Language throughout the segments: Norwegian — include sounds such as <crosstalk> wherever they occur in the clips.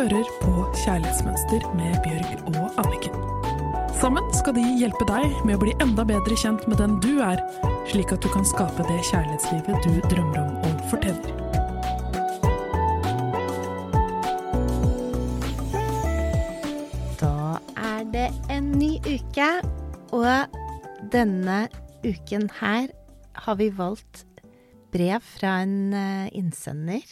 hører på Kjærlighetsmønster med Bjørg og Anniken. Sammen skal de hjelpe deg med å bli enda bedre kjent med den du er, slik at du kan skape det kjærlighetslivet du drømmer om og fortjener. Da er det en ny uke, og denne uken her har vi valgt brev fra en eh, innsender.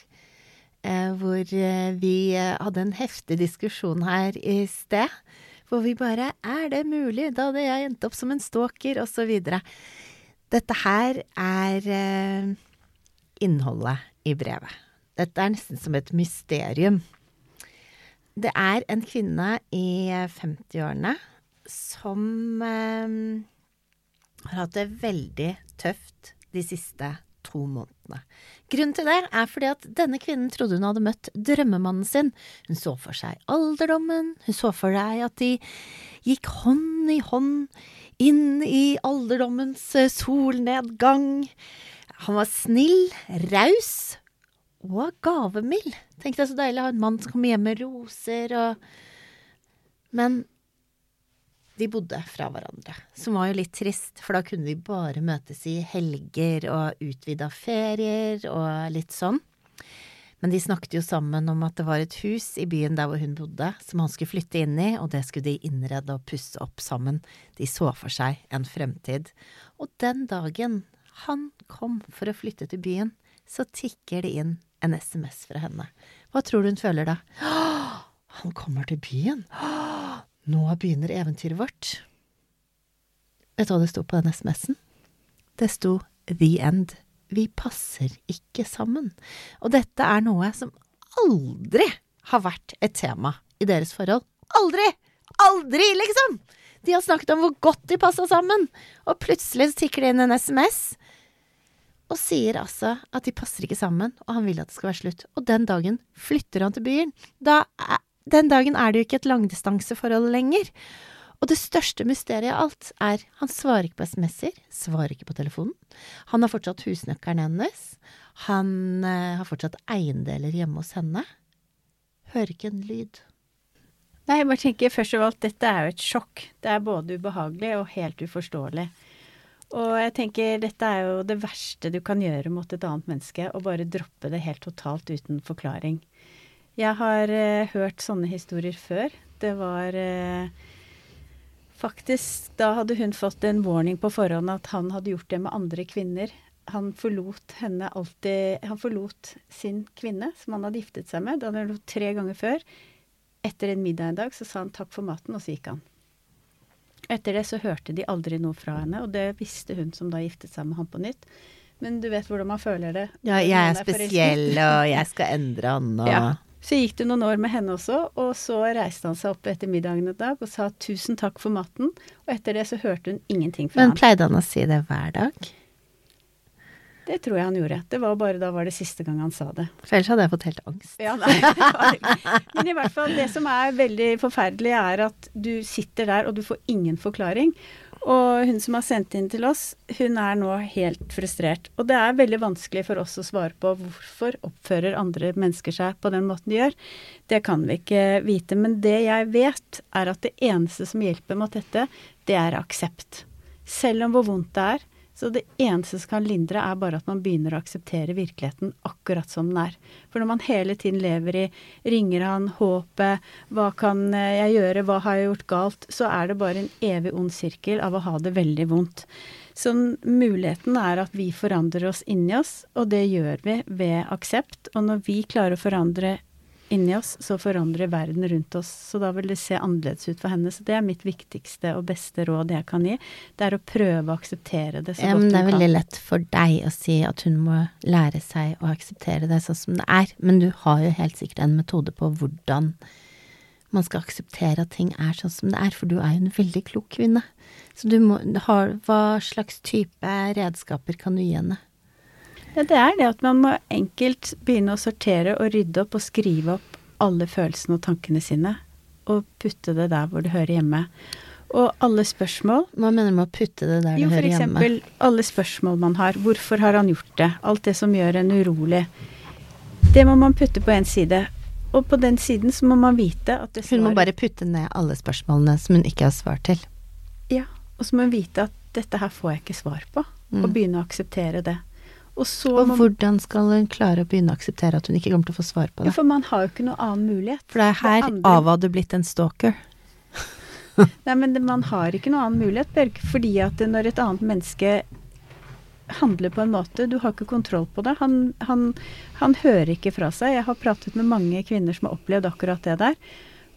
Eh, Hvor eh, vi eh, hadde en heftig diskusjon her i sted. Hvor vi bare Er det mulig? Da hadde jeg endt opp som en stalker, osv. Dette her er innholdet i brevet. Dette er nesten som et mysterium. Det er en kvinne i 50-årene som har hatt det veldig tøft de siste to månedene. Grunnen til det er fordi at denne kvinnen trodde hun hadde møtt drømmemannen sin. Hun så for seg alderdommen, hun så for seg at de gikk hånd i hånd inn i alderdommens eh, solnedgang. Han var snill, raus og gavmild. Tenk deg så deilig å ha en mann som kommer hjem med roser og Men de bodde fra hverandre, som var jo litt trist, for da kunne de bare møtes i helger og utvida ferier og litt sånn. Men de snakket jo sammen om at det var et hus i byen der hvor hun bodde, som han skulle flytte inn i, og det skulle de innrede og pusse opp sammen. De så for seg en fremtid. Og den dagen han kom for å flytte til byen, så tikker det inn en SMS fra henne. Hva tror du hun føler da? <gasps> Han kommer til byen? <gasps> Nå begynner eventyret vårt. Vet du hva det sto på den SMS-en? Det sto The End. Vi passer ikke sammen. Og dette er noe som aldri har vært et tema i deres forhold. Aldri! Aldri, liksom! De har snakket om hvor godt de passa sammen, og plutselig tikker det inn en SMS og sier altså at de passer ikke sammen, og han vil at det skal være slutt. Og den dagen flytter han til byen. Da den dagen er det jo ikke et langdistanseforhold lenger. Og det største mysteriet av alt er han svarer ikke på SMS-er, svarer ikke på telefonen. Han har fortsatt husnøkkelen hennes. Han eh, har fortsatt eiendeler hjemme hos henne. Hører ikke en lyd. Nei, jeg bare tenker først og fremst dette er jo et sjokk. Det er både ubehagelig og helt uforståelig. Og jeg tenker dette er jo det verste du kan gjøre mot et annet menneske, å bare droppe det helt totalt uten forklaring. Jeg har eh, hørt sånne historier før. Det var eh, faktisk Da hadde hun fått en warning på forhånd at han hadde gjort det med andre kvinner. Han forlot henne alltid Han forlot sin kvinne, som han hadde giftet seg med. Det hadde han gjort tre ganger før. Etter en middag en dag så sa han takk for maten, og så gikk han. Etter det så hørte de aldri noe fra henne, og det visste hun som da giftet seg med han på nytt. Men du vet hvordan man føler det. Ja, jeg er noen spesiell, og <laughs> jeg skal endre han, og Ja. Så gikk det noen år med henne også, og så reiste han seg opp etter middagen en dag og sa tusen takk for maten, og etter det så hørte hun ingenting fra Men ham. pleide han å si det hver dag? Det tror jeg han gjorde. Det var bare da var det siste gang han sa det. For ellers hadde jeg fått helt angst. Ja, nei, Men i hvert fall, det som er veldig forferdelig, er at du sitter der og du får ingen forklaring. Og hun som har sendt inn til oss, hun er nå helt frustrert. Og det er veldig vanskelig for oss å svare på hvorfor oppfører andre mennesker seg på den måten de gjør. Det kan vi ikke vite. Men det jeg vet, er at det eneste som hjelper mot dette, det er aksept. Selv om hvor vondt det er. Så det eneste som kan lindre, er bare at man begynner å akseptere virkeligheten akkurat som den er. For når man hele tiden lever i ringer han, håpet, hva kan jeg gjøre, hva har jeg gjort galt, så er det bare en evig ond sirkel av å ha det veldig vondt. Så muligheten er at vi forandrer oss inni oss, og det gjør vi ved aksept. Og når vi klarer å forandre inni oss, så forandrer verden rundt oss. Så da vil det se annerledes ut for henne. Så det er mitt viktigste og beste råd jeg kan gi. Det er å prøve å akseptere det så Ja, godt kan. det er veldig lett for deg å si at hun må lære seg å akseptere det sånn som det er, men du har jo helt sikkert en metode på hvordan man skal akseptere at ting er sånn som det er, for du er jo en veldig klok kvinne. Så du må har, Hva slags type redskaper kan du gi henne? Ja, det er det at man må enkelt begynne å sortere og rydde opp og skrive opp alle følelsene og tankene sine, og putte det der hvor det hører hjemme. Og alle spørsmål Hva mener du med å putte det der det hører hjemme? Jo, eksempel alle spørsmål man har. Hvorfor har han gjort det? Alt det som gjør en urolig. Det må man putte på en side. Og på den siden så må man vite at det Hun må bare putte ned alle spørsmålene som hun ikke har svar til. Ja, og så må hun vite at dette her får jeg ikke svar på, og Mm. begynne å akseptere det. Og så Og man, hvordan skal hun klare å begynne å akseptere at hun ikke kommer til å få svar på ja, det? For man har jo ikke noen annen mulighet. For det er her andre- av hadde blitt en stalker. <laughs> Nei, men det, man har ikke noen annen mulighet, Bjørg, fordi at når et annet menneske handler på en måte Du har ikke kontroll på det. Han, han, han hører ikke fra seg. Jeg har pratet med mange kvinner som har opplevd akkurat det der.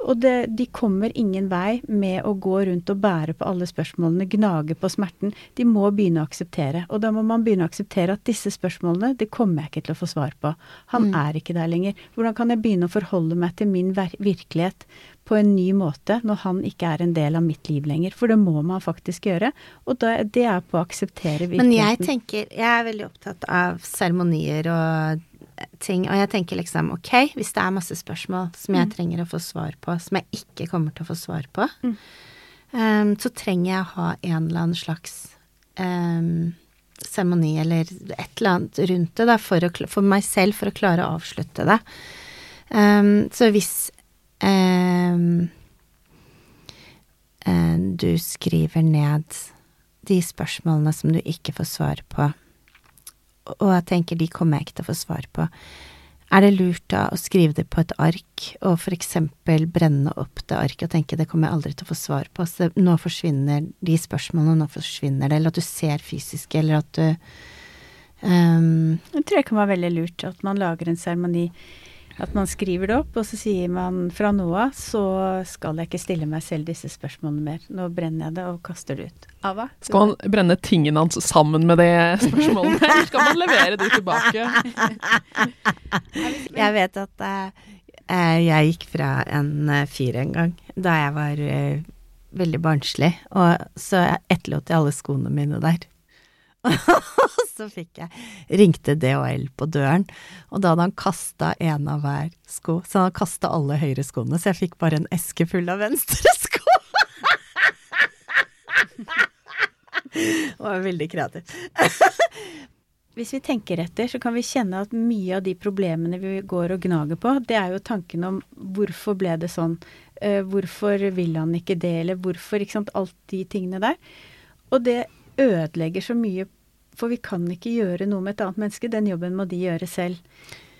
Og det, de kommer ingen vei med å gå rundt og bære på alle spørsmålene, gnage på smerten. De må begynne å akseptere. Og da må man begynne å akseptere at disse spørsmålene, det kommer jeg ikke til å få svar på. Han Mm. er ikke der lenger. Hvordan kan jeg begynne å forholde meg til min virkelighet på en ny måte når han ikke er en del av mitt liv lenger? For det må man faktisk gjøre. Og da, det er på å akseptere virkeligheten. Men jeg tenker Jeg er veldig opptatt av seremonier og ting, og jeg tenker liksom ok, hvis det er masse spørsmål som jeg trenger å få svar på, som jeg ikke kommer til å få svar på, Mm. um, så trenger jeg å ha en eller annen slags seremoni um, eller et eller annet rundt det, da, for, å, for meg selv, for å klare å avslutte det. Um, så hvis ehm, eh, du skriver ned de spørsmålene som du ikke får svar på, og jeg tenker de kommer jeg ikke til å få svar på, er det lurt da å skrive det på et ark, og for eksempel brenne opp det arket og tenke det kommer jeg aldri til å få svar på, så nå forsvinner de spørsmålene, nå forsvinner det, eller at du ser fysisk, eller at du um Jeg tror det kan være veldig lurt at man lager en seremoni. At man skriver det opp, og så sier man fra nå av så skal jeg ikke stille meg selv disse spørsmålene mer. Nå brenner jeg det og kaster det ut. Ava? Skal man brenne tingene hans sammen med det spørsmålet, eller skal man levere det tilbake? <laughs> Jeg vet at eh, eh, jeg gikk fra en eh, fyr en gang da jeg var uh, veldig barnslig, og så etterlot jeg alle skoene mine der. Og <laughs> så fikk jeg ringte DHL på døren, og da hadde han kasta en av hver sko. Så han hadde kasta alle høyre skoene, så jeg fikk bare en eske full av venstre <laughs> sko. Det var veldig kreativt. <laughs> Hvis vi tenker etter, så kan vi kjenne at mye av de problemene vi går og gnager på, det er jo tanken om hvorfor ble det sånn, Eh, hvorfor vil han ikke det, eller hvorfor, ikke sant, alt de tingene der. Og det ødelegger så mye, for vi kan ikke gjøre noe med et annet menneske, den jobben må de gjøre selv.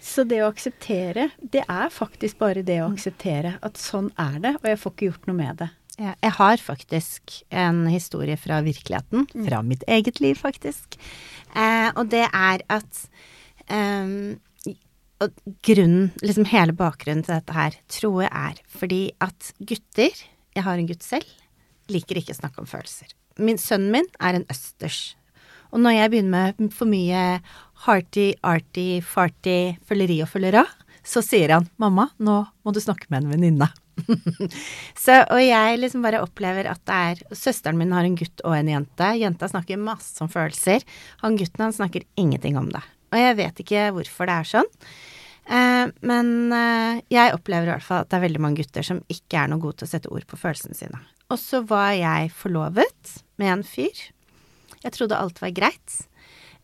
Så det å akseptere, det er faktisk bare det å akseptere at sånn er det, og jeg får ikke gjort noe med det. Jeg har faktisk en historie fra virkeligheten, fra mitt eget liv faktisk. Eh, og det er at eh, og grunnen, liksom hele bakgrunnen til dette her, tror jeg er fordi at gutter, jeg har en gutt selv, liker ikke å snakke om følelser. Min sønnen min er en østers. Og når jeg begynner med for mye hearty, arty, farty, følleri og følgera, så sier han 'mamma, nå må du snakke med en venninne'. <laughs> og jeg liksom bare opplever at det er Søsteren min har en gutt og en jente. Jenta snakker masse om følelser. Han gutten han snakker ingenting om det. Og jeg vet ikke hvorfor det er sånn. Eh, men eh, jeg opplever i hvert fall at det er veldig mange gutter som ikke er noe gode til å sette ord på følelsene sine. Og så var jeg forlovet med en fyr. Jeg trodde alt var greit.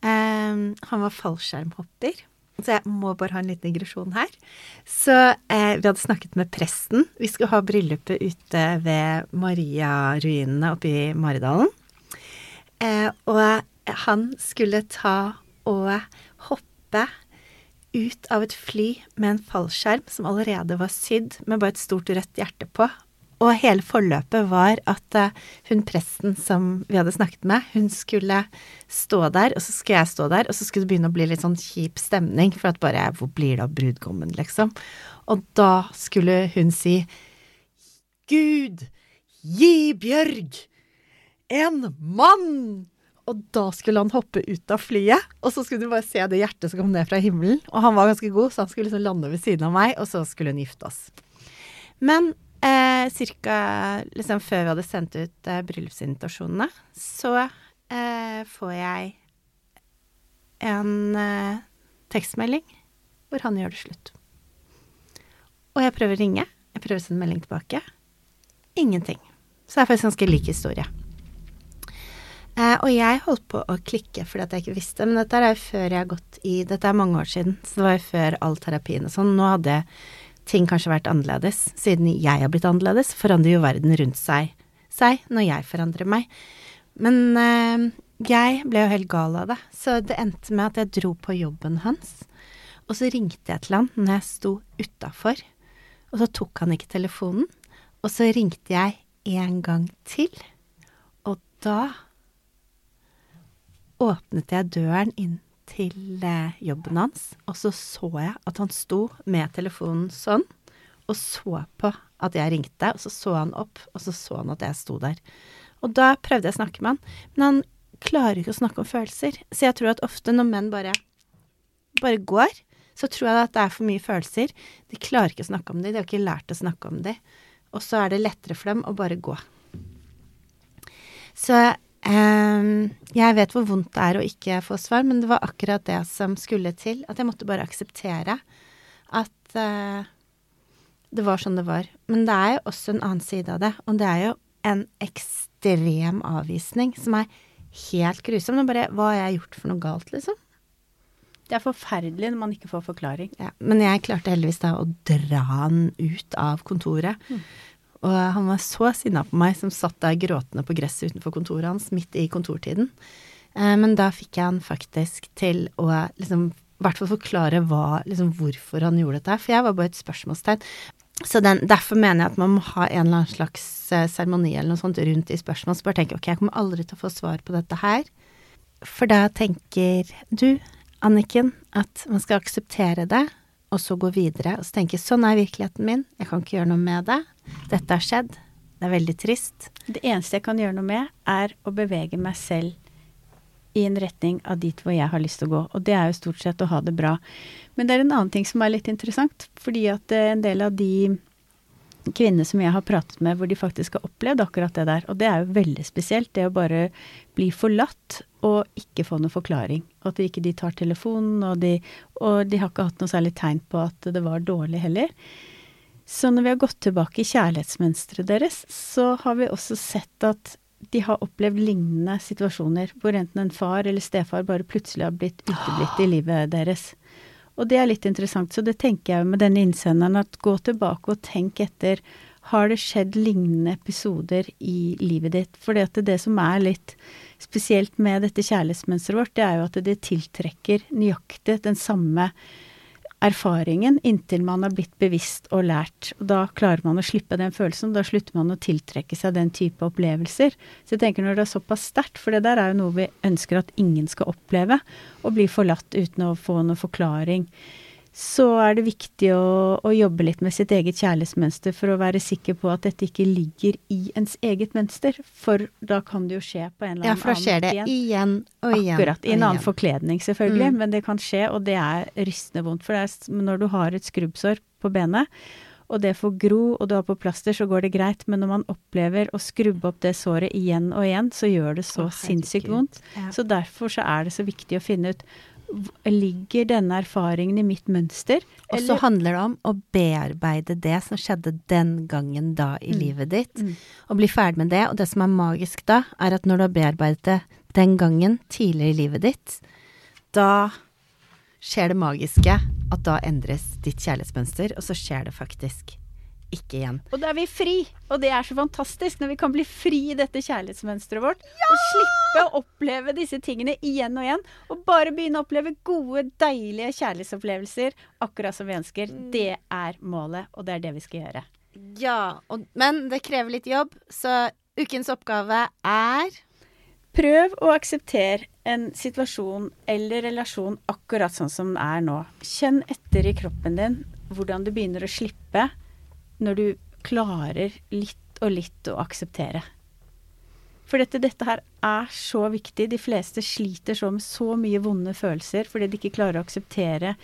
Um, han var fallskjermhopper. Så jeg må bare ha en liten digresjon her. Så eh, vi hadde snakket med presten. Vi skulle ha bryllupet ute ved Maria-ruinene oppe i Maridalen. Eh, og han skulle ta og hoppe ut av et fly med en fallskjerm som allerede var sydd med bare et stort rødt hjerte på. Og hele forløpet var at eh, hun presten som vi hadde snakket med, hun skulle stå der, og så skulle jeg stå der, og så skulle det begynne å bli litt sånn kjip stemning, for at bare Hvor blir det av brudgommen, liksom? Og da skulle hun si Gud, gi Bjørg en mann! Og da skulle han hoppe ut av flyet, og så skulle du bare se det hjertet som kom ned fra himmelen. Og han var ganske god, så han skulle liksom lande ved siden av meg, og så skulle hun gifte oss. Men eh, cirka liksom før vi hadde sendt ut eh, bryllupsinvitasjonene, så eh, får jeg en eh, tekstmelding hvor han gjør det slutt. Og jeg prøver å ringe, jeg prøver å sende melding tilbake. Ingenting. Så det er faktisk ganske lik historie. Eh, og jeg holdt på å klikke fordi jeg ikke visste, men dette er jo før jeg har gått i Dette er mange år siden, så det var jo før all terapien og sånn. Nå hadde jeg ting kanskje vært annerledes. Siden jeg har blitt annerledes, forandrer jo verden rundt seg seg når jeg forandrer meg. Men øh, jeg ble jo helt gal av det, så det endte med at jeg dro på jobben hans. Og så ringte jeg til han når jeg sto utafor, og så tok han ikke telefonen. Og så ringte jeg en gang til, og da åpnet jeg døren inn til eh, jobben hans, og så så jeg at han sto med telefonen sånn, og så på at jeg ringte, og så så han opp, og så så han at jeg sto der. Og da prøvde jeg å snakke med han, men han klarer ikke å snakke om følelser. Så jeg tror at ofte når menn bare, bare går, så tror jeg at det er for mye følelser. De klarer ikke å snakke om dem, de har ikke lært å snakke om dem. Og så er det lettere for dem å bare gå. Så jeg vet hvor vondt det er å ikke få svar, men det var akkurat det som skulle til. At jeg måtte bare akseptere at eh, det var sånn det var. Men det er jo også en annen side av det, og det er jo en ekstrem avvisning som er helt grusom. Og bare Hva har jeg gjort for noe galt, liksom? Det er forferdelig når man ikke får forklaring. Ja, men jeg klarte heldigvis da å dra han ut av kontoret. Mm. Og han var så sinna på meg som satt der gråtende på gresset utenfor kontoret hans midt i kontortiden. Eh, men da fikk jeg han faktisk til å liksom i hvert fall forklare hva, liksom, hvorfor han gjorde dette. For jeg var bare et spørsmålstegn. Så den, derfor mener jeg at man må ha en eller annen slags eh, seremoni eller noe sånt rundt i spørsmål. Så bare tenke ok, jeg kommer aldri til å få svar på dette her. For da tenker du, Anniken, at man skal akseptere det, og så gå videre. Og så tenke sånn er virkeligheten min, jeg kan ikke gjøre noe med det. Dette har skjedd. Det er veldig trist. Det eneste jeg kan gjøre noe med, er å bevege meg selv i en retning av dit hvor jeg har lyst til å gå. Og det er jo stort sett å ha det bra. Men det er en annen ting som er litt interessant. Fordi at eh, en del av de kvinnene som jeg har pratet med, hvor de faktisk har opplevd akkurat det der. Og det er jo veldig spesielt. Det å bare bli forlatt og ikke få noen forklaring. At ikke de tar telefonen, og de, og de har ikke hatt noe særlig tegn på at det var dårlig heller. Så når vi har gått tilbake i kjærlighetsmønsteret deres, så har vi også sett at de har opplevd lignende situasjoner hvor enten en far eller stefar bare plutselig har blitt uteblitt i livet deres. Og det er litt interessant, så det tenker jeg med denne innsenderen, at gå tilbake og tenk etter. Har det skjedd lignende episoder i livet ditt? For det, det som er litt spesielt med dette kjærlighetsmønsteret vårt, det er jo at det tiltrekker nøyaktig den samme erfaringen inntil man har blitt bevisst og lært. Og da klarer man å slippe den følelsen, og da slutter man å tiltrekke seg den type opplevelser. Så jeg tenker når det er såpass sterkt, for det der er jo noe vi ønsker at ingen skal oppleve, å bli forlatt uten å få noen forklaring så er det viktig å, å, jobbe litt med sitt eget kjærlighetsmønster for å være sikker på at dette ikke ligger i ens eget mønster. For da kan det jo skje på en eller annen Ja, for da skjer det igjen, igjen og igjen. Akkurat. I en annen forkledning, selvfølgelig. Mm. Men det kan skje, og det er rystende vondt. For det er når du har et skrubbsår på benet, og det får gro, og du har på plaster, så går det greit. Men når man opplever å skrubbe opp det såret igjen og igjen, så gjør det så Åh, sinnssykt vondt. Ja. Så derfor så er det så viktig å finne ut Ligger denne erfaringen i mitt mønster? Og så handler det om å bearbeide det som skjedde den gangen da i mm. livet ditt, mm. og bli ferdig med det. Og det som er magisk da, er at når du har bearbeidet det den gangen tidligere i livet ditt, da skjer det magiske at da endres ditt kjærlighetsmønster, og så skjer det faktisk ikke igjen. Og da er vi fri! Og det er så fantastisk når vi kan bli fri i dette kjærlighetsmønsteret vårt. Ja! Og slippe å oppleve disse tingene igjen og igjen. Og bare begynne å oppleve gode, deilige kjærlighetsopplevelser akkurat som vi ønsker. Mm. Det er målet, og det er det vi skal gjøre. Ja, og, men det krever litt jobb, så ukens oppgave er Prøv å akseptere en situasjon eller relasjon akkurat sånn som den er nå. Kjenn etter i kroppen din hvordan du begynner å slippe når du klarer litt og litt å akseptere. For dette, dette her er så viktig. De fleste sliter så med så mye vonde følelser fordi de ikke klarer å akseptere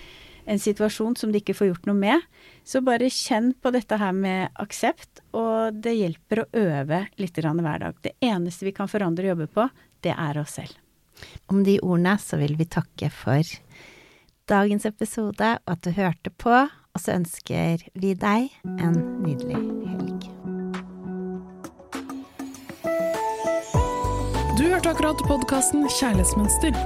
en situasjon som de ikke får gjort noe med. Så bare kjenn på dette her med aksept, og det hjelper å øve litt hver dag. Det eneste vi kan forandre og jobbe på, det er oss selv. Om de ordene så vil vi takke for dagens episode, og at du hørte på. Og så ønsker vi deg en nydelig helg. Du hørte akkurat podkasten Kjærlighetsmønster.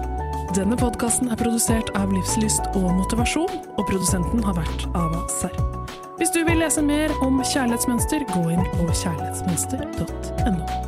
Denne podkasten er produsert av Livslyst og Motivasjon, og produsenten har vært Ava Serr. Hvis du vil lese mer om kjærlighetsmønster, gå inn på kjærlighetsmønster.no.